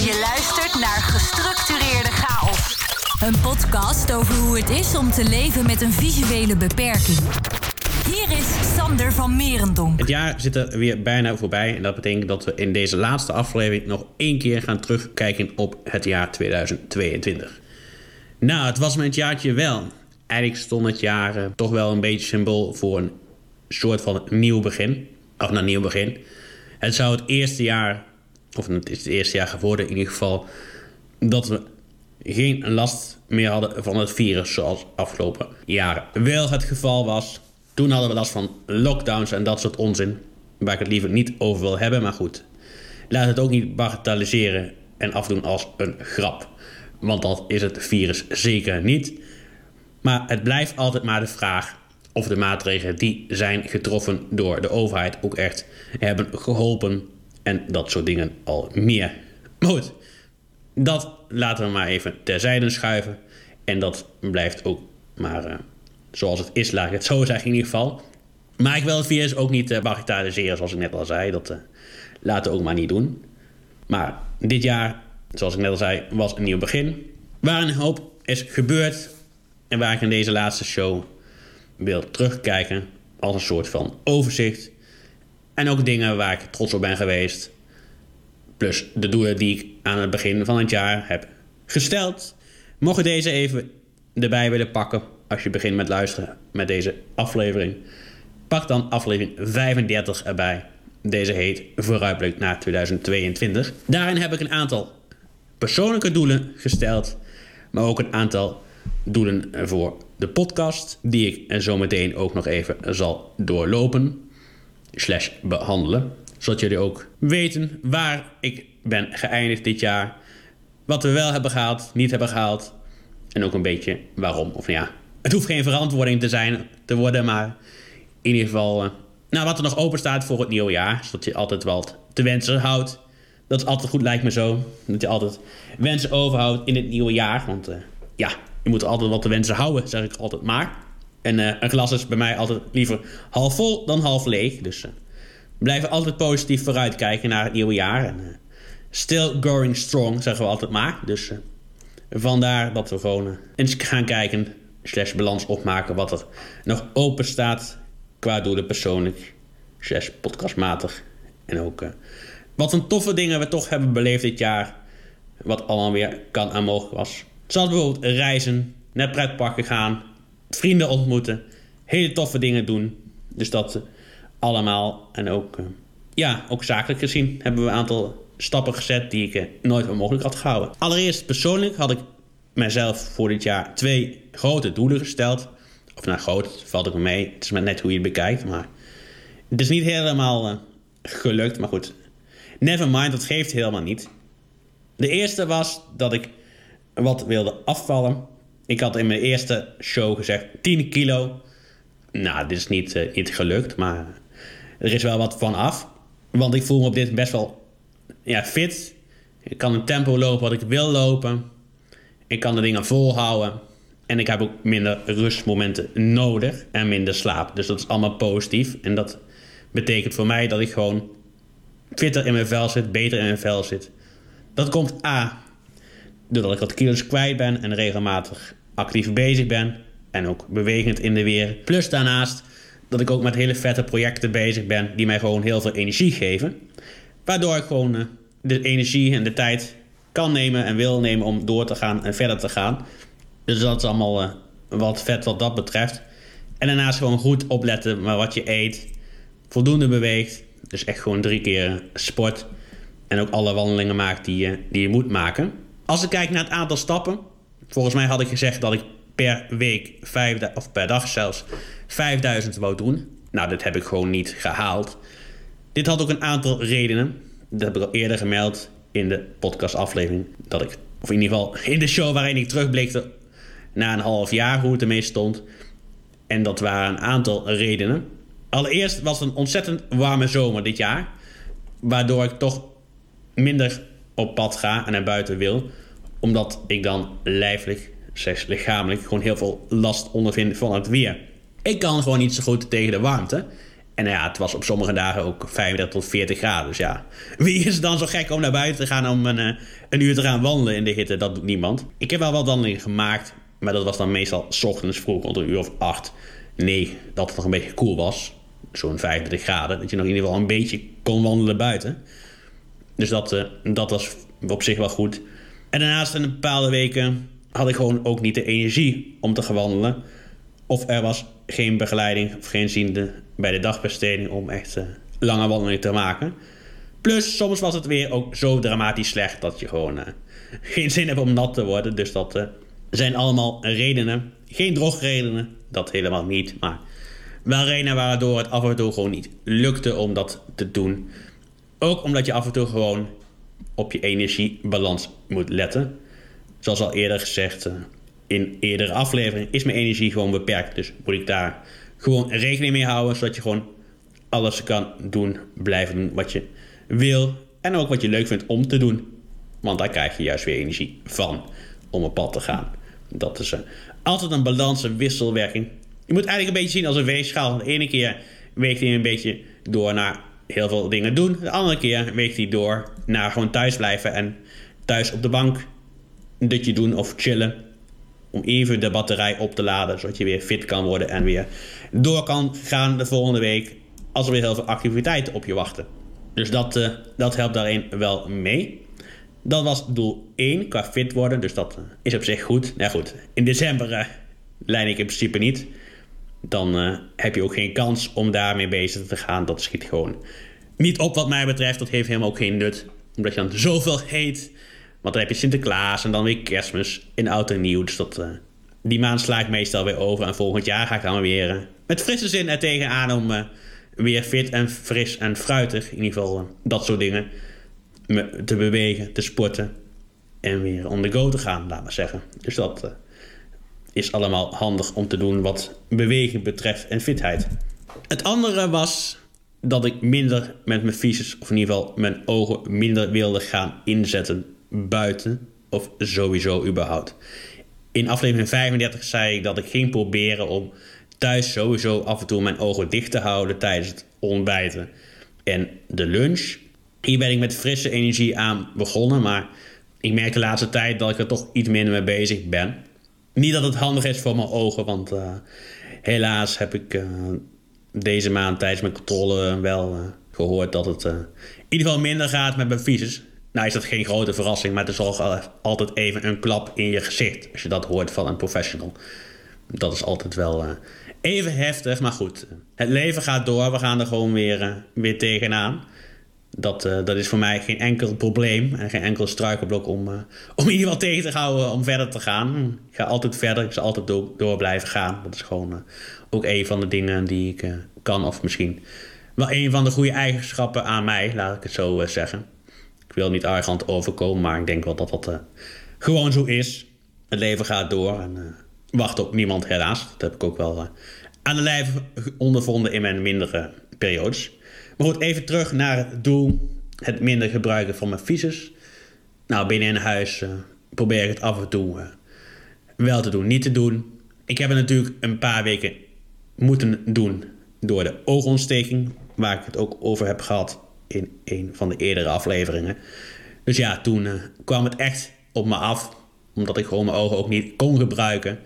Je luistert naar Gestructureerde Chaos. Een podcast over hoe het is om te leven met een visuele beperking. Hier is Sander van Merendonk. Het jaar zit er weer bijna voorbij. En dat betekent dat we in deze laatste aflevering nog één keer gaan terugkijken op het jaar 2022. Nou, het was het jaartje wel. Eigenlijk stond het jaar eh, toch wel een beetje symbool voor een soort van nieuw begin. Of een nieuw begin. Het zou het eerste jaar, of het is het eerste jaar geworden in ieder geval, dat we geen last meer hadden van het virus zoals afgelopen jaren wel het geval was. Toen hadden we last van lockdowns en dat soort onzin, waar ik het liever niet over wil hebben, maar goed. Laat het ook niet bagatelliseren en afdoen als een grap. Want dat is het virus zeker niet. Maar het blijft altijd maar de vraag of de maatregelen die zijn getroffen door de overheid ook echt hebben geholpen en dat soort dingen al meer. Maar goed, dat laten we maar even terzijde schuiven. En dat blijft ook maar uh, zoals het is, laat ik het zo zeggen in ieder geval. Maar ik wil het virus ook niet uh, bagatelliseren, zoals ik net al zei. Dat uh, laten we ook maar niet doen. Maar dit jaar, zoals ik net al zei, was een nieuw begin. Waar een hoop is gebeurd. En waar ik in deze laatste show wil terugkijken als een soort van overzicht. En ook dingen waar ik trots op ben geweest. Plus de doelen die ik aan het begin van het jaar heb gesteld. Mocht je deze even erbij willen pakken als je begint met luisteren met deze aflevering. Pak dan aflevering 35 erbij. Deze heet Vooruitblik naar 2022. Daarin heb ik een aantal persoonlijke doelen gesteld. Maar ook een aantal doelen voor de podcast. Die ik zo meteen ook nog even zal doorlopen. Slash behandelen. Zodat jullie ook weten waar ik ben geëindigd dit jaar. Wat we wel hebben gehaald, niet hebben gehaald. En ook een beetje waarom. Of ja, het hoeft geen verantwoording te zijn te worden. Maar in ieder geval, uh, nou, wat er nog open staat voor het nieuwe jaar. Zodat je altijd wel te wensen houdt. Dat is altijd goed, lijkt me zo. Dat je altijd wensen overhoudt in het nieuwe jaar. Want uh, ja, je moet altijd wat te wensen houden, zeg ik altijd maar. En uh, een glas is bij mij altijd liever half vol dan half leeg. Dus uh, we blijven altijd positief vooruitkijken naar het nieuwe jaar. En, uh, still going strong, zeggen we altijd maar. Dus vandaar dat we gewoon eens gaan kijken, slash balans opmaken... wat er nog open staat qua doelen persoonlijk, slash podcastmatig. En ook wat een toffe dingen we toch hebben beleefd dit jaar... wat allemaal weer kan en mogelijk was... Zoals bijvoorbeeld reizen, naar pretparken gaan, vrienden ontmoeten, hele toffe dingen doen. Dus dat allemaal. En ook, uh, ja, ook zakelijk gezien hebben we een aantal stappen gezet die ik uh, nooit voor mogelijk had gehouden. Allereerst persoonlijk had ik mezelf voor dit jaar twee grote doelen gesteld. Of nou groot, valt me mee. Het is maar net hoe je het bekijkt. Maar het is niet helemaal gelukt. Maar goed, never mind, dat geeft helemaal niet. De eerste was dat ik wat wilde afvallen. Ik had in mijn eerste show gezegd 10 kilo. Nou, dit is niet, uh, niet gelukt, maar er is wel wat van af. Want ik voel me op dit best wel ja, fit. Ik kan een tempo lopen wat ik wil lopen. Ik kan de dingen volhouden. En ik heb ook minder rustmomenten nodig en minder slaap. Dus dat is allemaal positief. En dat betekent voor mij dat ik gewoon fitter in mijn vel zit, beter in mijn vel zit. Dat komt A doordat ik wat kilo's kwijt ben en regelmatig actief bezig ben. En ook bewegend in de weer. Plus daarnaast dat ik ook met hele vette projecten bezig ben die mij gewoon heel veel energie geven. Waardoor ik gewoon uh, de energie en de tijd kan nemen en wil nemen om door te gaan en verder te gaan. Dus dat is allemaal uh, wat vet wat dat betreft. En daarnaast gewoon goed opletten met wat je eet. Voldoende beweegt. Dus echt gewoon drie keer sport. En ook alle wandelingen maakt die je, die je moet maken. Als ik kijk naar het aantal stappen. Volgens mij had ik gezegd dat ik per week, vijf, of per dag zelfs, 5000 wou doen. Nou, dat heb ik gewoon niet gehaald. Dit had ook een aantal redenen. Dat heb ik al eerder gemeld in de podcastaflevering. Dat ik, of in ieder geval in de show waarin ik terugblikte na een half jaar hoe het ermee stond. En dat waren een aantal redenen. Allereerst was het een ontzettend warme zomer dit jaar. Waardoor ik toch minder op pad ga en naar buiten wil. Omdat ik dan lijfelijk, slechts lichamelijk, gewoon heel veel last ondervind van het weer. Ik kan gewoon niet zo goed tegen de warmte. En ja, het was op sommige dagen ook 35 tot 40 graden. Dus ja, wie is dan zo gek om naar buiten te gaan om een, eh, een uur te gaan wandelen in de hitte? Dat doet niemand. Ik heb wel wat wandelingen gemaakt, maar dat was dan meestal s ochtends vroeg, rond een uur of 8. Nee, dat het nog een beetje koel was. Zo'n 35 graden. Dat je nog in ieder geval een beetje kon wandelen buiten. Dus dat, uh, dat was op zich wel goed. En daarnaast in bepaalde weken had ik gewoon ook niet de energie om te gaan wandelen. Of er was geen begeleiding of geen ziende bij de dagbesteding om echt uh, lange wandelingen te maken. Plus, soms was het weer ook zo dramatisch slecht dat je gewoon uh, geen zin hebt om nat te worden. Dus dat uh, zijn allemaal redenen. Geen drogredenen, dat helemaal niet. Maar wel redenen waardoor het af en toe gewoon niet lukte om dat te doen. Ook omdat je af en toe gewoon op je energiebalans moet letten. Zoals al eerder gezegd in eerdere afleveringen is mijn energie gewoon beperkt. Dus moet ik daar gewoon rekening mee houden, zodat je gewoon alles kan doen, blijven doen wat je wil. En ook wat je leuk vindt om te doen. Want daar krijg je juist weer energie van om op pad te gaan. Dat is uh, altijd een balans, een wisselwerking. Je moet eigenlijk een beetje zien als een weegschaal. De ene keer weegt hij een beetje door naar heel veel dingen doen. De andere keer weegt hij door naar gewoon thuis blijven en thuis op de bank een dutje doen of chillen. Om even de batterij op te laden, zodat je weer fit kan worden en weer door kan gaan de volgende week. Als er weer heel veel activiteiten op je wachten. Dus dat, uh, dat helpt daarin wel mee. Dat was doel 1 qua fit worden, dus dat is op zich goed. Nou goed, in december uh, lijn ik in principe niet. Dan heb je ook geen kans om daarmee bezig te gaan. Dat schiet gewoon niet op wat mij betreft. Dat heeft helemaal ook geen nut. Omdat je dan zoveel heet. Want dan heb je Sinterklaas en dan weer kerstmis in oud en nieuw. Dus dat, die maand sla ik meestal weer over. En volgend jaar ga ik dan weer met frisse zin er tegenaan om weer fit en fris en fruitig, in ieder geval dat soort dingen, te bewegen, te sporten en weer on the go te gaan, laat maar zeggen. Dus dat is allemaal handig om te doen wat beweging betreft en fitheid. Het andere was dat ik minder met mijn visus, of in ieder geval mijn ogen, minder wilde gaan inzetten buiten of sowieso überhaupt. In aflevering 35 zei ik dat ik ging proberen om thuis sowieso af en toe mijn ogen dicht te houden tijdens het ontbijten en de lunch. Hier ben ik met frisse energie aan begonnen, maar ik merk de laatste tijd dat ik er toch iets minder mee bezig ben. Niet dat het handig is voor mijn ogen, want uh, helaas heb ik uh, deze maand tijdens mijn controle wel uh, gehoord dat het in ieder geval minder gaat met mijn visus. Nou is dat geen grote verrassing, maar het is altijd even een klap in je gezicht als je dat hoort van een professional. Dat is altijd wel even heftig, maar goed. Het leven gaat door, we gaan er gewoon weer, weer tegenaan. Dat, uh, dat is voor mij geen enkel probleem en geen enkel struikelblok om, uh, om geval tegen te houden om verder te gaan. Ik ga altijd verder, ik zal altijd door, door blijven gaan. Dat is gewoon ook een van de dingen die ik kan, of misschien wel een van de goede eigenschappen aan mij, laat ik het zo zeggen. Ik wil niet arrogant overkomen, maar ik denk wel dat dat gewoon zo is. Het leven gaat door en wacht op niemand helaas. Dat heb ik ook wel aan de lijf ondervonden in mijn mindere periodes. Maar goed, even terug naar het doel. Het minder gebruiken van mijn visus. Nou, binnen in huis uh, probeer ik het af en toe uh, wel te doen, niet te doen. Ik heb het natuurlijk een paar weken moeten doen door de oogontsteking. Waar ik het ook over heb gehad in een van de eerdere afleveringen. Dus ja, toen kwam het echt op me af. Omdat ik gewoon mijn ogen ook niet kon gebruiken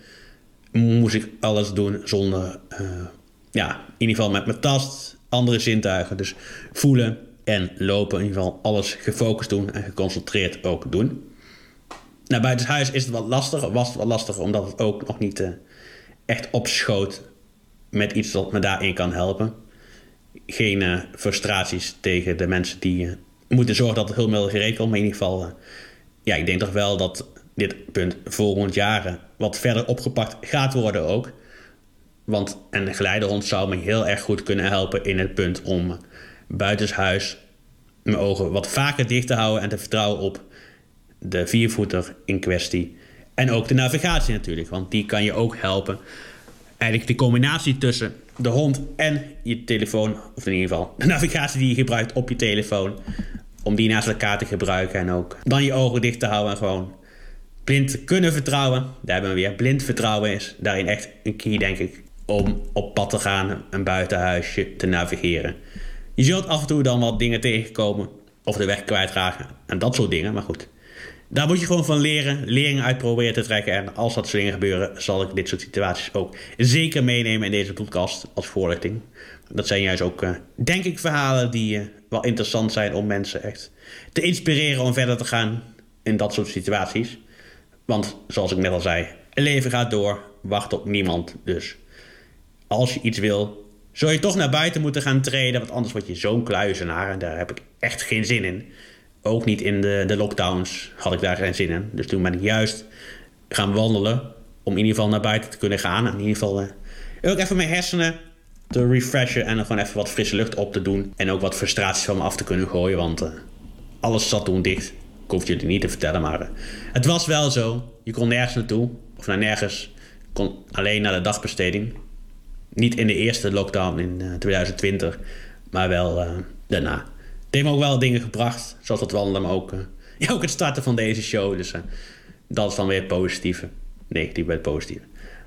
moest ik alles doen zonder, ja, in ieder geval met mijn tast, andere zintuigen. Dus voelen en lopen, in ieder geval alles gefocust doen en geconcentreerd ook doen. Nou, buiten huis is het wat lastiger, was het wat lastiger, omdat het ook nog niet uh, echt opschoot met iets dat me daarin kan helpen. Geen uh, frustraties tegen de mensen die moeten zorgen dat het hulpmiddel komt, maar in ieder geval, ja, ik denk toch wel dat dit punt volgend jaar wat verder opgepakt gaat worden ook. Want een geleidehond zou me heel erg goed kunnen helpen in het punt om buitenshuis mijn ogen wat vaker dicht te houden en te vertrouwen op de viervoeter in kwestie. En ook de navigatie natuurlijk, want die kan je ook helpen. Eigenlijk de combinatie tussen de hond en je telefoon, of in ieder geval de navigatie die je gebruikt op je telefoon, om die naast elkaar te gebruiken en ook dan je ogen dicht te houden en gewoon blind kunnen vertrouwen. Daar hebben we weer. Blind vertrouwen is daarin echt een key, denk ik. Om op pad te gaan, een buitenhuisje te navigeren. Je zult af en toe dan wat dingen tegenkomen of de weg kwijtraken en dat soort dingen, maar goed. Daar moet je gewoon van leren, leringen uit proberen te trekken. En als dat soort dingen gebeuren, zal ik dit soort situaties ook zeker meenemen in deze podcast als voorlichting. Dat zijn juist ook, uh, denk ik, verhalen die uh, wel interessant zijn om mensen echt te inspireren om verder te gaan in dat soort situaties. Want zoals ik net al zei, leven gaat door, wacht op niemand. Dus als je iets wil, zul je toch naar buiten moeten gaan treden. Want anders word je zo'n kluizenaar en daar heb ik echt geen zin in. Ook niet in de, de lockdowns had ik daar geen zin in. Dus toen ben ik juist gaan wandelen om in ieder geval naar buiten te kunnen gaan. In ieder geval ook even mijn hersenen te refreshen en gewoon even wat frisse lucht op te doen. En ook wat frustraties van me af te kunnen gooien, want uh, alles zat toen dicht. Ik hoef jullie niet te vertellen, maar uh, het was wel zo. Je kon nergens naartoe, of naar nergens. Kon alleen naar de dagbesteding. Niet in de eerste lockdown in 2020, maar wel daarna. Het heeft me ook wel dingen gebracht, zoals het wandelen, maar ook, ja, ook het starten van deze show. Dus dat is dan weer het positieve. Negatief bij het positieve.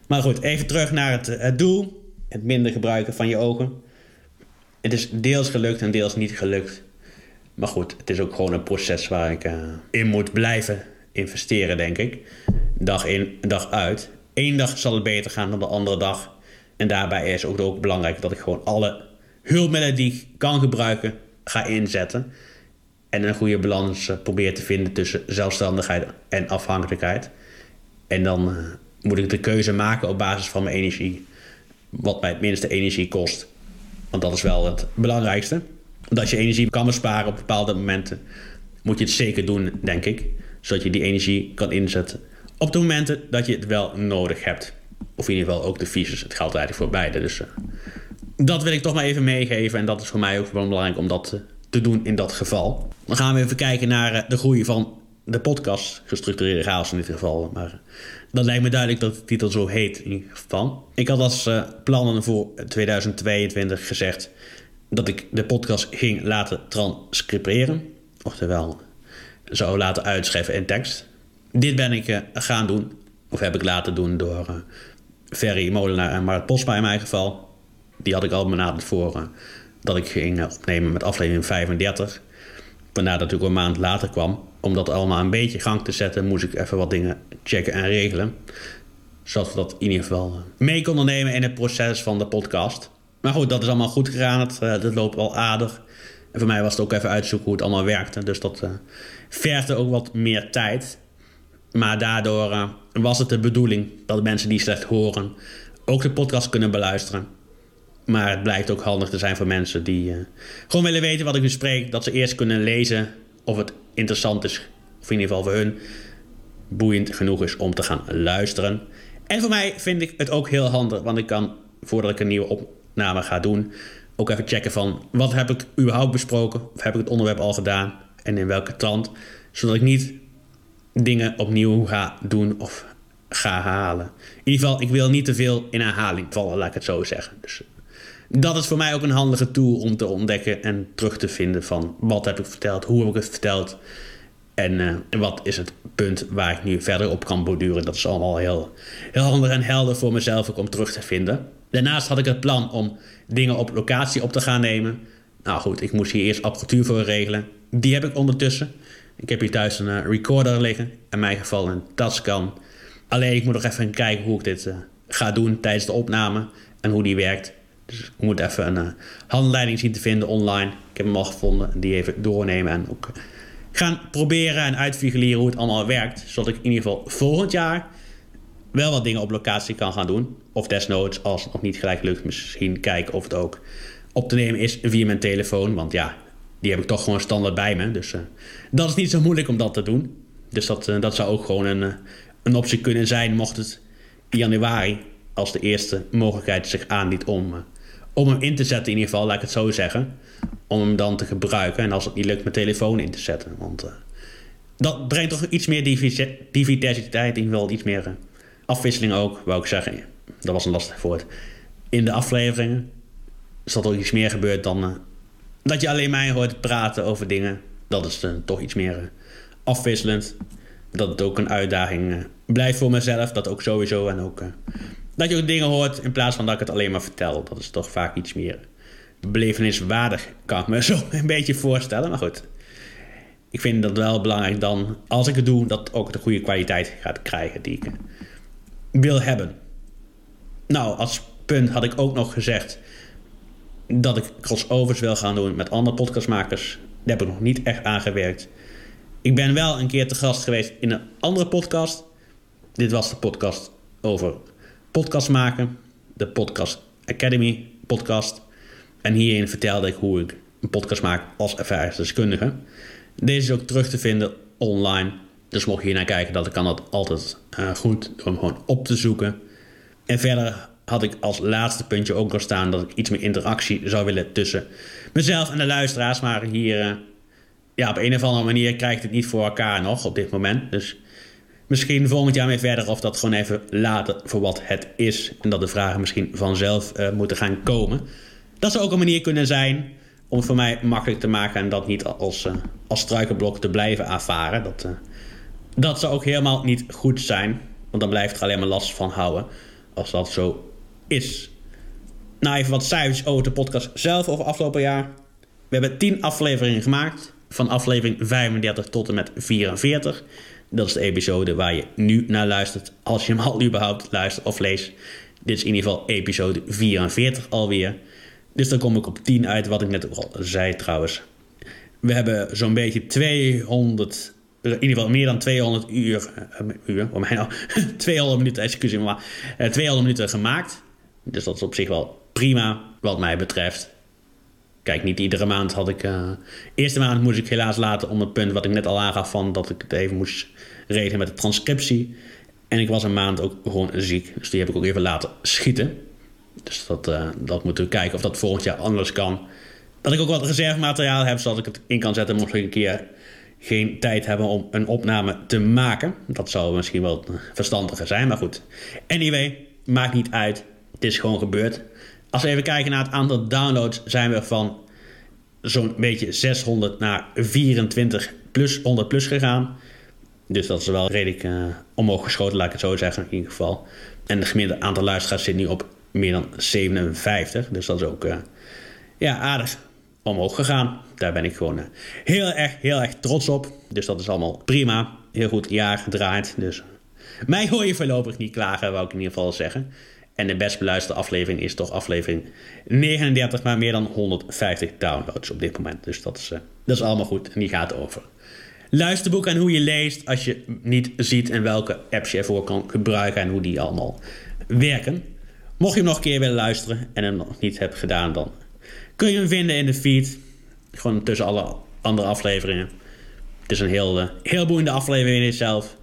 Maar goed, even terug naar het, doel het minder gebruiken van je ogen. Het is deels gelukt en deels niet gelukt. Maar goed, het is ook gewoon een proces waar ik in moet blijven investeren, denk ik. Dag in, dag uit. Eén dag zal het beter gaan dan de andere dag. En daarbij is ook, ook belangrijk dat ik gewoon alle hulpmiddelen die ik kan gebruiken, ga inzetten. En een goede balans uh, probeer te vinden tussen zelfstandigheid en afhankelijkheid. En dan uh, moet ik de keuze maken op basis van mijn energie wat mij het minste energie kost. Want dat is wel het belangrijkste. Dat je energie kan besparen op bepaalde momenten, moet je het zeker doen, denk ik. Zodat je die energie kan inzetten op de momenten dat je het wel nodig hebt. Of in ieder geval ook de visus. Het geldt eigenlijk voor beide. Dus uh, dat wil ik toch maar even meegeven. En dat is voor mij ook wel belangrijk om dat te doen in dat geval. Dan gaan we even kijken naar uh, de groei van de podcast. Gestructureerde chaos in dit geval. Maar dan lijkt me duidelijk dat de titel zo heet in ieder geval. Ik had als plannen voor 2022 gezegd dat ik de podcast ging laten transcriperen. Oftewel, zou laten uitschrijven in tekst. Dit ben ik gaan doen, of heb ik laten doen door Ferry Molenaar en Mart Posma in mijn geval. Die had ik al benaderd voor dat ik ging opnemen met aflevering 35. Waarna dat natuurlijk een maand later kwam om dat allemaal een beetje gang te zetten, moest ik even wat dingen checken en regelen. Zodat we dat in ieder geval eh, mee konden nemen in het proces van de podcast. Maar goed, dat is allemaal goed gegaan. Het, uh, het loopt wel aardig. En voor mij was het ook even uitzoeken hoe het allemaal werkte. Dus dat uh, vergde ook wat meer tijd. Maar daardoor uh, was het de bedoeling dat mensen die slecht horen ook de podcast kunnen beluisteren. Maar het blijkt ook handig te zijn voor mensen die gewoon willen weten wat ik bespreek. Dat ze eerst kunnen lezen of het interessant is, of in ieder geval voor hun boeiend genoeg is om te gaan luisteren. En voor mij vind ik het ook heel handig, want ik kan voordat ik een nieuwe opname ga doen, ook even checken van wat heb ik überhaupt besproken, of heb ik het onderwerp al gedaan en in welke trant, zodat ik niet dingen opnieuw ga doen of ga halen. In ieder geval, ik wil niet te veel in herhaling vallen, laat ik het zo zeggen. Dus dat is voor mij ook een handige tool om te ontdekken en terug te vinden van wat heb ik verteld, hoe heb ik het verteld en uh, wat is het punt waar ik nu verder op kan borduren. Dat is allemaal heel, heel handig en helder voor mezelf ook om terug te vinden. Daarnaast had ik het plan om dingen op locatie op te gaan nemen. Nou goed, ik moest hier eerst apparatuur voor regelen. Die heb ik ondertussen. Ik heb hier thuis een uh, recorder liggen. In mijn geval een Tascam. Alleen ik moet nog even kijken hoe ik dit uh, ga doen tijdens de opname. En hoe die werkt. Dus ik moet even een uh, handleiding zien te vinden online. Ik heb hem al gevonden. Die even doornemen en ook gaan proberen en uitfigureren hoe het allemaal werkt. Zodat ik in ieder geval volgend jaar wel wat dingen op locatie kan gaan doen. Of desnoods, als het nog niet gelijk lukt, misschien kijken of het ook op te nemen is via mijn telefoon. Want ja, die heb ik toch gewoon standaard bij me. Dus uh, dat is niet zo moeilijk om dat te doen. Dus dat, uh, dat zou ook gewoon een, een optie kunnen zijn, mocht het in januari, als de eerste mogelijkheid zich aanbiedt om om hem in te zetten in ieder geval, laat ik het zo zeggen. Om hem dan te gebruiken. En als het niet lukt, mijn telefoon in te zetten. Want dat brengt toch iets meer diversiteit. In ieder geval iets meer afwisseling ook, wou ik zeggen. Dat was een lastig woord. In de afleveringen. Is dat er iets meer gebeurt dan uh, dat je alleen mij hoort praten over dingen. Dat is toch iets meer afwisselend. Dat het ook een uitdaging blijft voor mezelf. Dat ook sowieso. En ook Dat je ook dingen hoort in plaats van dat ik het alleen maar vertel. Dat is toch vaak iets meer beleveniswaardig, kan ik me zo een beetje voorstellen. Maar goed, ik vind dat wel belangrijk dan, als ik het doe, dat ook de goede kwaliteit gaat krijgen die ik wil hebben. Nou, als punt had ik ook nog gezegd dat ik crossovers wil gaan doen met andere podcastmakers. Daar heb ik nog niet echt aan gewerkt. Ik ben wel een keer te gast geweest in een andere podcast. Dit was de podcast over podcast maken. De Podcast Academy podcast. En hierin vertelde ik hoe ik een podcast maak als ervaringsdeskundige. Deze is ook terug te vinden online. Dus mocht je hier naar kijken, dan kan dat altijd uh, goed hem gewoon op te zoeken. En verder had ik als laatste puntje ook nog staan dat ik iets meer interactie zou willen tussen mezelf en de luisteraars. Maar hier, uh, ja, op een of andere manier krijg ik het niet voor elkaar nog op dit moment. Dus misschien volgend jaar weer verder of dat gewoon even laten voor wat het is. En dat de vragen misschien vanzelf uh, moeten gaan komen. Dat zou ook een manier kunnen zijn om het voor mij makkelijk te maken en dat niet als, uh, als struikelblok te blijven ervaren. Dat, dat zou ook helemaal niet goed zijn, want dan blijft er alleen maar last van houden als dat zo is. Nou, even wat cijfers over de podcast zelf over afgelopen jaar. We hebben 10 afleveringen gemaakt, van aflevering 35 tot en met 44. Dat is de episode waar je nu naar luistert, als je hem al überhaupt luistert of leest. Dit is in ieder geval episode 44 alweer. Dus dan kom ik op 10 uit, wat ik net al zei trouwens. We hebben zo'n beetje 200, in ieder geval meer dan 200 uur, uh, uur voor mij nou, 200 minuten, excuus me maar, uh, 200 minuten gemaakt. Dus dat is op zich wel prima, wat mij betreft. Kijk, niet iedere maand had ik. Uh, eerste maand moest ik helaas laten om het punt wat ik net al aangaf van dat ik het even moest regelen met de transcriptie. En ik was een maand ook gewoon ziek, dus die heb ik ook even laten schieten. Dus dat, uh, dat moeten we kijken of dat volgend jaar anders kan. Dat ik ook wat reservemateriaal heb, zodat ik het in kan zetten mocht ik een keer geen tijd hebben om een opname te maken. Dat zou misschien wel verstandiger zijn, maar goed. Anyway, maakt niet uit. Het is gewoon gebeurd. Als we even kijken naar het aantal downloads, zijn we van zo'n beetje 600 naar 24 plus 100 plus gegaan. Dus dat is wel redelijk uh, omhoog geschoten, laat ik het zo zeggen in ieder geval. En het gemiddelde aantal luisteraars zit nu op meer dan 57. Dus dat is ook uh, ja, aardig omhoog gegaan. Daar ben ik gewoon uh, heel erg, heel erg trots op. Dus dat is allemaal prima. Heel goed jaar gedraaid. Dus mij hoor je voorlopig niet klagen, wou ik in ieder geval zeggen. En de best beluisterde aflevering is toch aflevering 39, maar meer dan 150 downloads op dit moment. Dus dat is, uh, dat is allemaal goed. En die gaat over luisterboek en hoe je leest als je niet ziet en welke apps je ervoor kan gebruiken en hoe die allemaal werken. Mocht je hem nog een keer willen luisteren en hem nog niet hebt gedaan, dan kun je hem vinden in de feed. Gewoon tussen alle andere afleveringen. Het is een heel, uh, heel boeiende aflevering in zelf.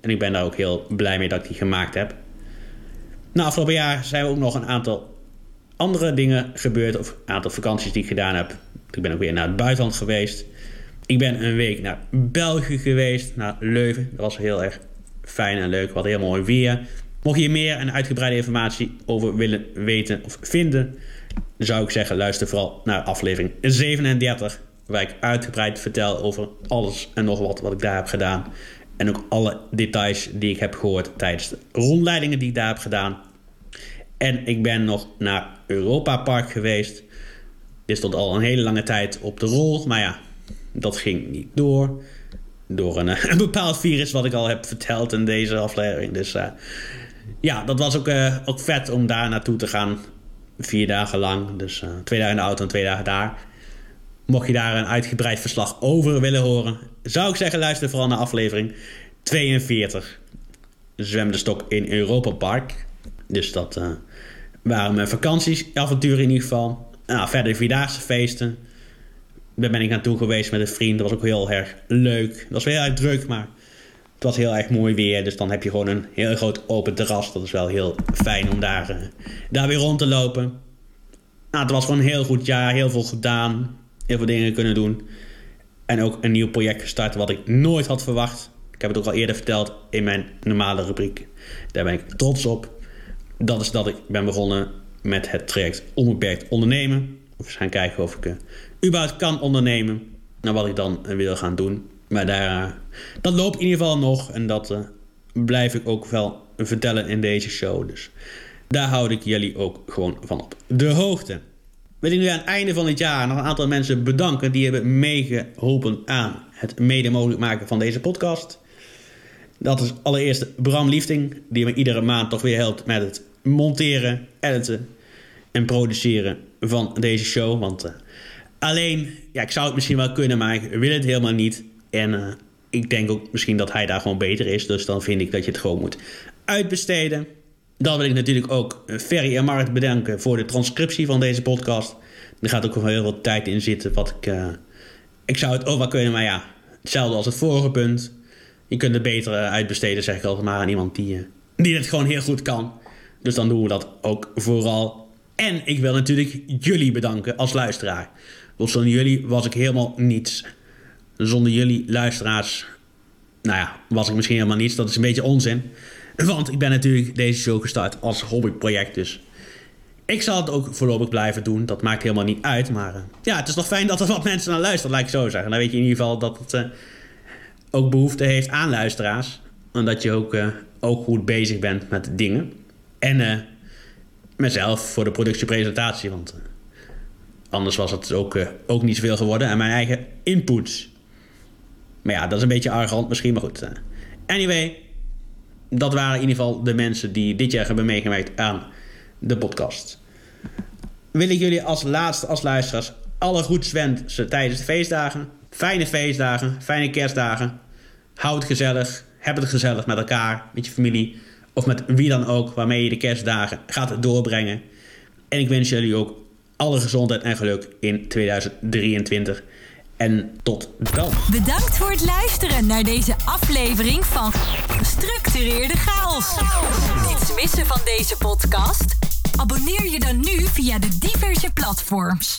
En ik ben daar ook heel blij mee dat ik die gemaakt heb. Na afgelopen jaar zijn er ook nog een aantal andere dingen gebeurd. Of een aantal vakanties die ik gedaan heb. Ik ben ook weer naar het buitenland geweest. Ik ben een week naar België geweest, naar Leuven. Dat was heel erg fijn en leuk. Wat heel mooi weer. Mocht je meer en uitgebreide informatie over willen weten of vinden, zou ik zeggen: luister vooral naar aflevering 37, waar ik uitgebreid vertel over alles en nog wat wat ik daar heb gedaan. En ook alle details die ik heb gehoord tijdens de rondleidingen die ik daar heb gedaan. En ik ben nog naar Europa Park geweest. Dit stond al een hele lange tijd op de rol, maar ja, dat ging niet door. Door een, een, bepaald virus wat ik al heb verteld in deze aflevering. Dus uh, ja, dat was ook, uh, ook vet om daar naartoe te gaan. Vier dagen lang. Dus twee dagen in de auto en twee dagen daar. Mocht je daar een uitgebreid verslag over willen horen, zou ik zeggen: luister vooral naar aflevering 42. Zwem de stok in Europa Park. Dus dat waren mijn vakanties, avonturen in ieder geval. Nou, verder vierdaagse feesten. Daar ben ik naartoe geweest met een vriend. Dat was ook heel erg leuk. Dat was wel heel erg druk, maar het was heel erg mooi weer. Dus dan heb je gewoon een heel groot open terras. Dat is wel heel fijn om daar, uh, daar weer rond te lopen. Nou, het was gewoon een heel goed jaar. Heel veel gedaan. Heel veel dingen kunnen doen. En ook een nieuw project gestart wat ik nooit had verwacht. Ik heb het ook al eerder verteld in mijn normale rubriek. Daar ben ik trots op. Dat is dat ik ben begonnen met het traject Onbeperkt Ondernemen. We gaan kijken of ik uh, überhaupt kan ondernemen. Naar wat ik dan wil gaan doen. Maar daar, dat loopt in ieder geval nog. En dat blijf ik ook wel vertellen in deze show. Dus daar houd ik jullie ook gewoon van op de hoogte. Wil ik nu aan het einde van het jaar nog een aantal mensen bedanken die hebben meegeholpen aan het mede mogelijk maken van deze podcast. Dat is allereerst Bram Liefting, die me iedere maand toch weer helpt met het monteren, editen en produceren van deze show. Want uh, alleen, ja, ik zou het misschien wel kunnen, maar ik wil het helemaal niet. En uh, ik denk ook misschien dat hij daar gewoon beter is. Dus dan vind ik dat je het gewoon moet uitbesteden. Dan wil ik natuurlijk ook Ferry en Mart bedanken voor de transcriptie van deze podcast. Er gaat ook wel heel veel tijd in zitten. Wat ik, uh, ik zou het ook wel kunnen, maar ja, hetzelfde als het vorige punt. Je kunt het beter uitbesteden, zeg ik altijd maar aan iemand die, die het gewoon heel goed kan. Dus dan doen we dat ook vooral. En ik wil natuurlijk jullie bedanken als luisteraar. Want zonder jullie was ik helemaal niets. Zonder jullie luisteraars, nou ja, was ik misschien helemaal niets. Dat is een beetje onzin. Want ik ben natuurlijk deze show gestart als hobbyproject. Dus ik zal het ook voorlopig blijven doen. Dat maakt helemaal niet uit. Maar uh, ja, het is toch fijn dat er wat mensen naar luisteren, laat ik zo zeggen. Dan weet je in ieder geval dat het uh, ook behoefte heeft aan luisteraars. En dat je ook, uh, ook goed bezig bent met dingen. En mezelf voor de productiepresentatie. Want anders was het ook, ook niet zoveel geworden. En mijn eigen inputs. Maar ja, dat is een beetje arrogant misschien, maar goed. Anyway, dat waren in ieder geval de mensen die dit jaar hebben meegewerkt aan de podcast. Wil ik jullie als laatste, als luisteraars, alle goeds wensen tijdens de feestdagen. Fijne feestdagen, fijne kerstdagen. Houd het gezellig, heb het gezellig met elkaar, met je familie of met wie dan ook waarmee je de kerstdagen gaat doorbrengen. En ik wens jullie ook alle gezondheid en geluk in 2023. En tot dan. Bedankt voor het luisteren naar deze aflevering van Gestructureerde Chaos. Niets missen van deze podcast? Abonneer je dan nu via de diverse platforms.